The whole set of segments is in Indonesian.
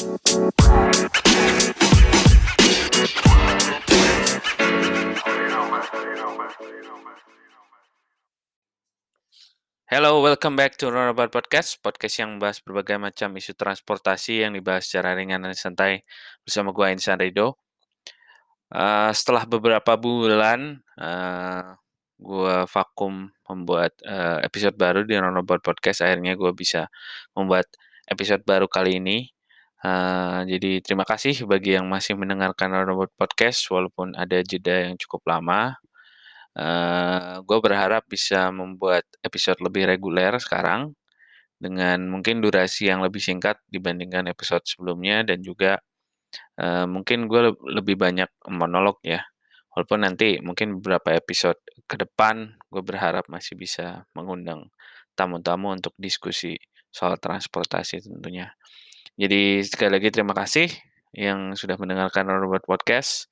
Hello, welcome back to Runabout Podcast, podcast yang membahas berbagai macam isu transportasi yang dibahas secara ringan dan santai bersama gue Insan Rido. Uh, setelah beberapa bulan, uh, gue vakum membuat uh, episode baru di Runabout Podcast. Akhirnya gue bisa membuat episode baru kali ini. Uh, jadi terima kasih bagi yang masih mendengarkan Runabout Podcast walaupun ada jeda yang cukup lama. Uh, gue berharap bisa membuat episode lebih reguler sekarang dengan mungkin durasi yang lebih singkat dibandingkan episode sebelumnya dan juga uh, mungkin gue lebih banyak monolog ya walaupun nanti mungkin beberapa episode ke depan gue berharap masih bisa mengundang tamu-tamu untuk diskusi soal transportasi tentunya jadi sekali lagi terima kasih yang sudah mendengarkan Robot Podcast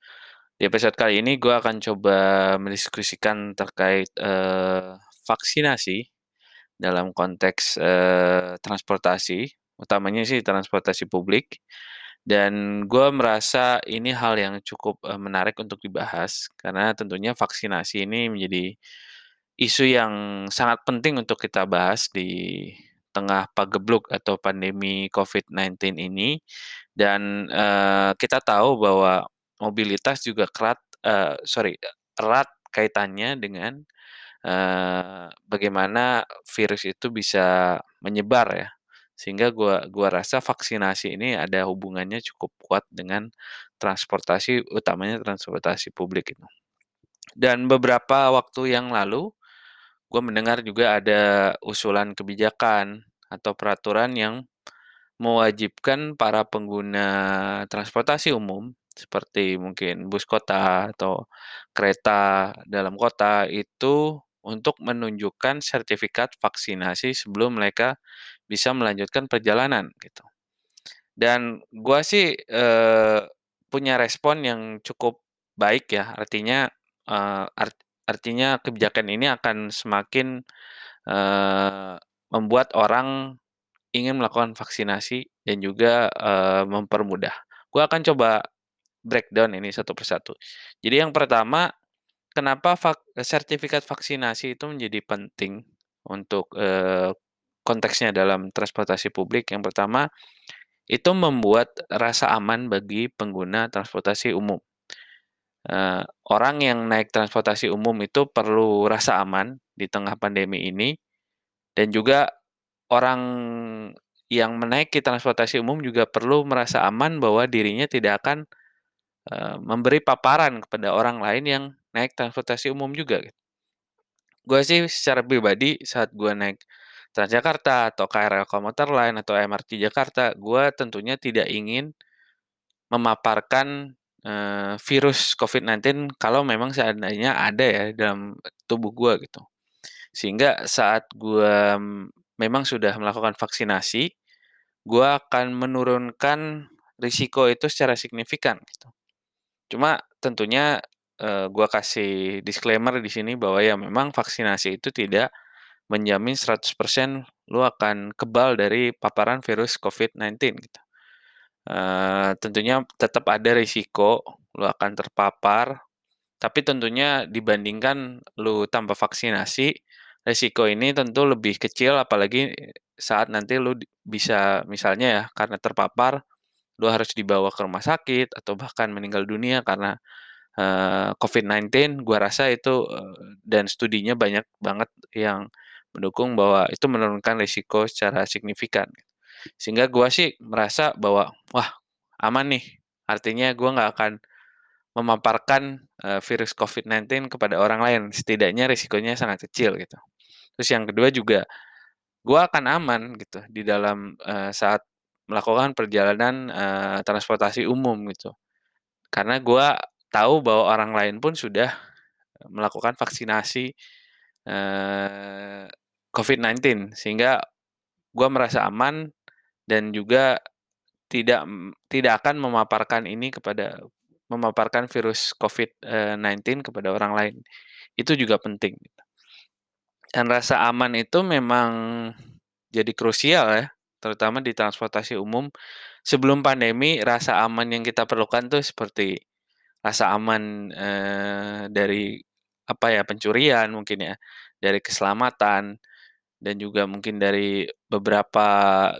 di episode kali ini gue akan coba mendiskusikan terkait uh, vaksinasi dalam konteks uh, transportasi, utamanya sih transportasi publik. Dan gue merasa ini hal yang cukup uh, menarik untuk dibahas karena tentunya vaksinasi ini menjadi isu yang sangat penting untuk kita bahas di tengah pagebluk atau pandemi COVID-19 ini. Dan uh, kita tahu bahwa mobilitas juga kerat uh, sorry erat kaitannya dengan uh, bagaimana virus itu bisa menyebar ya sehingga gua gua rasa vaksinasi ini ada hubungannya cukup kuat dengan transportasi utamanya transportasi publik itu dan beberapa waktu yang lalu gue mendengar juga ada usulan kebijakan atau peraturan yang mewajibkan para pengguna transportasi umum seperti mungkin bus kota atau kereta dalam kota itu untuk menunjukkan sertifikat vaksinasi sebelum mereka bisa melanjutkan perjalanan gitu. Dan gua sih eh, punya respon yang cukup baik ya, artinya eh, art, artinya kebijakan ini akan semakin eh, membuat orang ingin melakukan vaksinasi dan juga eh, mempermudah. Gua akan coba breakdown ini satu persatu. Jadi yang pertama, kenapa vak sertifikat vaksinasi itu menjadi penting untuk eh, konteksnya dalam transportasi publik? Yang pertama, itu membuat rasa aman bagi pengguna transportasi umum. Uh, orang yang naik transportasi umum itu perlu rasa aman di tengah pandemi ini, dan juga orang yang menaiki transportasi umum juga perlu merasa aman bahwa dirinya tidak akan Eh, memberi paparan kepada orang lain yang naik transportasi umum juga gitu. Gue sih secara pribadi saat gue naik Transjakarta atau KRL komuter lain atau MRT Jakarta, gue tentunya tidak ingin memaparkan uh, virus COVID-19 kalau memang seandainya ada ya dalam tubuh gue gitu. Sehingga saat gue memang sudah melakukan vaksinasi, gue akan menurunkan risiko itu secara signifikan gitu. Cuma tentunya uh, gua kasih disclaimer di sini bahwa ya memang vaksinasi itu tidak menjamin 100% lu akan kebal dari paparan virus COVID-19 gitu. Uh, tentunya tetap ada risiko lu akan terpapar, tapi tentunya dibandingkan lu tanpa vaksinasi, risiko ini tentu lebih kecil apalagi saat nanti lu bisa misalnya ya karena terpapar lu harus dibawa ke rumah sakit atau bahkan meninggal dunia karena uh, COVID-19, gua rasa itu uh, dan studinya banyak banget yang mendukung bahwa itu menurunkan risiko secara signifikan. Sehingga gua sih merasa bahwa wah aman nih, artinya gua nggak akan memaparkan uh, virus COVID-19 kepada orang lain, setidaknya risikonya sangat kecil gitu. Terus yang kedua juga gua akan aman gitu di dalam uh, saat melakukan perjalanan uh, transportasi umum gitu. Karena gue tahu bahwa orang lain pun sudah melakukan vaksinasi uh, COVID-19 sehingga gue merasa aman dan juga tidak tidak akan memaparkan ini kepada memaparkan virus COVID-19 kepada orang lain. Itu juga penting. Gitu. Dan rasa aman itu memang jadi krusial ya terutama di transportasi umum. Sebelum pandemi, rasa aman yang kita perlukan tuh seperti rasa aman, eee, dari apa ya, pencurian mungkin ya, dari keselamatan, dan juga mungkin dari beberapa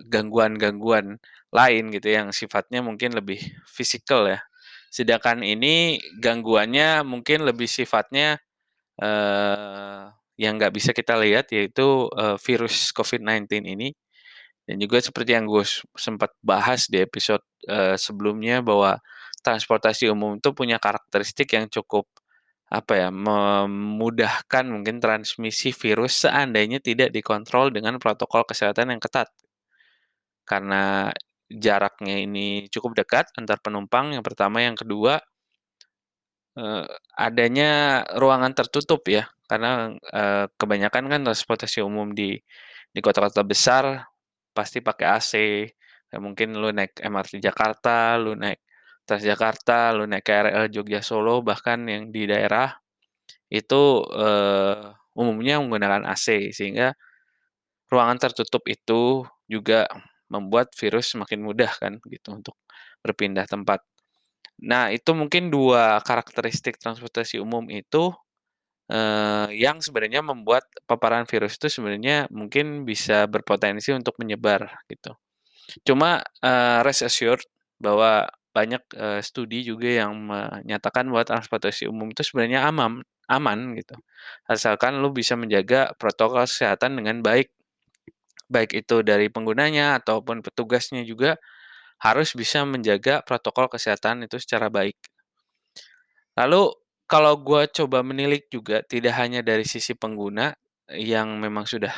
gangguan-gangguan lain gitu yang sifatnya mungkin lebih fisikal ya. Sedangkan ini gangguannya mungkin lebih sifatnya, eee, yang nggak bisa kita lihat yaitu, eee, virus COVID-19 ini. Dan juga seperti yang gue sempat bahas di episode, eee, sebelumnya bahwa transportasi umum itu punya karakteristik yang cukup apa ya, memudahkan mungkin transmisi virus seandainya tidak dikontrol dengan protokol kesehatan yang ketat. Karena jaraknya ini cukup dekat antar penumpang, yang pertama, yang kedua eee, adanya ruangan tertutup ya, karena, eee, kebanyakan kan transportasi umum di di kota-kota besar pasti pakai AC, ya mungkin lu naik MRT Jakarta, lu naik Transjakarta, lu naik KRL Jogja Solo, bahkan yang di daerah, itu, eee, umumnya menggunakan AC, sehingga ruangan tertutup itu juga membuat virus semakin mudah kan gitu untuk berpindah tempat. Nah, itu mungkin dua karakteristik transportasi umum itu, eee, yang sebenarnya membuat paparan virus itu sebenarnya mungkin bisa berpotensi untuk menyebar gitu. Cuma, eee, rest assured bahwa banyak, eee, studi juga yang menyatakan bahwa transportasi umum itu sebenarnya amam aman gitu, asalkan lu bisa menjaga protokol kesehatan dengan baik. Baik itu dari penggunanya ataupun petugasnya juga harus bisa menjaga protokol kesehatan itu secara baik. Lalu kalau gua coba menilik juga tidak hanya dari sisi pengguna yang memang sudah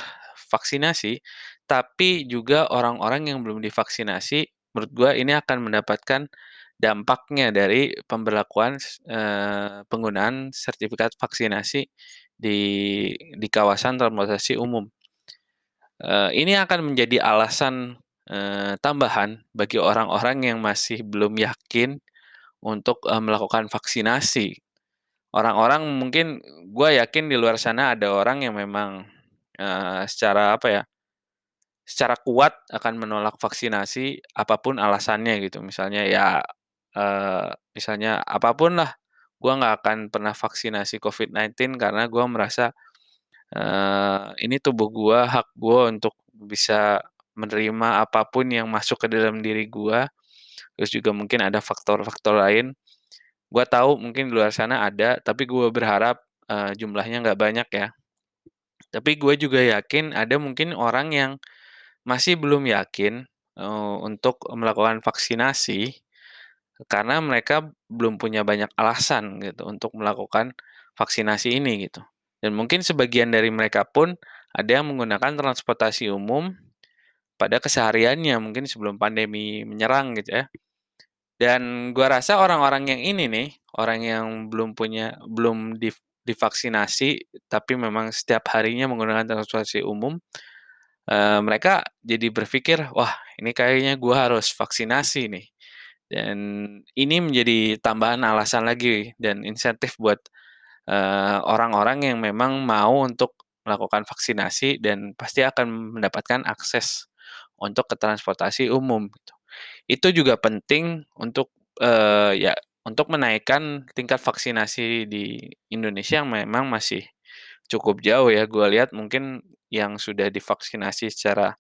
vaksinasi, tapi juga orang-orang yang belum divaksinasi, menurut gua ini akan mendapatkan dampaknya dari pemberlakuan, eee, penggunaan sertifikat vaksinasi di di kawasan transportasi umum. Eee, ini akan menjadi alasan, eee, tambahan bagi orang-orang yang masih belum yakin untuk, eee, melakukan vaksinasi. Orang-orang mungkin gua yakin di luar sana ada orang yang memang, eee, secara apa ya, secara kuat akan menolak vaksinasi apa pun alasannya gitu. Misalnya ya, eee, misalnya apa pun lah, gua nggak akan pernah vaksinasi COVID-19 karena gua merasa, eee, ini tubuh gua, hak gua untuk bisa menerima apa pun yang masuk ke dalam diri gua. Terus juga mungkin ada faktor-faktor lain. Gua tahu mungkin di luar sana ada, tapi gua berharap, eee, jumlahnya nggak banyak ya. Tapi gue juga yakin ada mungkin orang yang masih belum yakin, eee, untuk melakukan vaksinasi, karena mereka belum punya banyak alasan gitu untuk melakukan vaksinasi ini gitu. Dan mungkin sebagian dari mereka pun ada yang menggunakan transportasi umum pada kesehariannya mungkin sebelum pandemi menyerang gitu ya. Dan gua rasa orang-orang yang ini nih, orang yang belum punya belum div divaksinasi tapi memang setiap harinya menggunakan transportasi umum, eee, mereka jadi berpikir, "Wah, ini kayaknya gua harus vaksinasi nih." Dan ini menjadi tambahan alasan lagi dan insentif buat, eee, orang-orang yang memang mau untuk melakukan vaksinasi dan pasti akan mendapatkan akses untuk ke transportasi umum gitu. Itu juga penting untuk, eee, ya untuk menaikkan tingkat vaksinasi di Indonesia yang memang masih cukup jauh ya. Gua lihat mungkin yang sudah divaksinasi secara,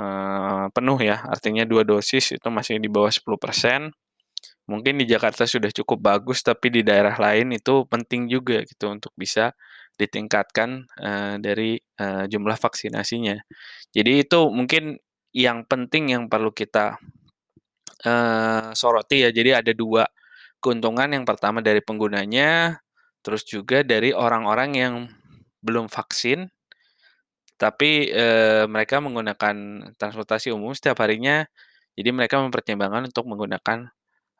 eee, penuh ya, artinya 2 dosis itu masih di bawah 10%. Mungkin di Jakarta sudah cukup bagus, tapi di daerah lain itu penting juga gitu untuk bisa ditingkatkan, eee, dari, eee, jumlah vaksinasinya. Jadi itu mungkin yang penting yang perlu kita, eee, soroti ya. Jadi ada 2 keuntungan, yang pertama dari penggunanya, terus juga dari orang-orang yang belum vaksin, tapi, eee, mereka menggunakan transportasi umum setiap harinya, jadi mereka mempertimbangkan untuk menggunakan,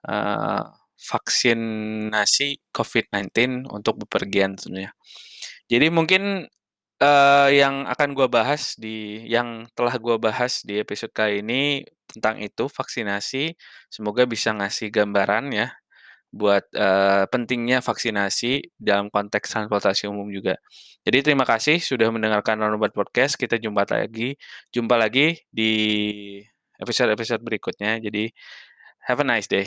eee, vaksinasi COVID-19 untuk bepergian tentunya. Jadi mungkin, eee, yang akan gua bahas di yang telah gua bahas di episode kali ini tentang itu, vaksinasi, semoga bisa ngasih gambaran ya, buat uh, pentingnya vaksinasi dalam konteks transportasi umum juga. Jadi terima kasih sudah mendengarkan Roundabout Podcast. Kita jumpa lagi, jumpa lagi di episode-episode berikutnya. Jadi have a nice day.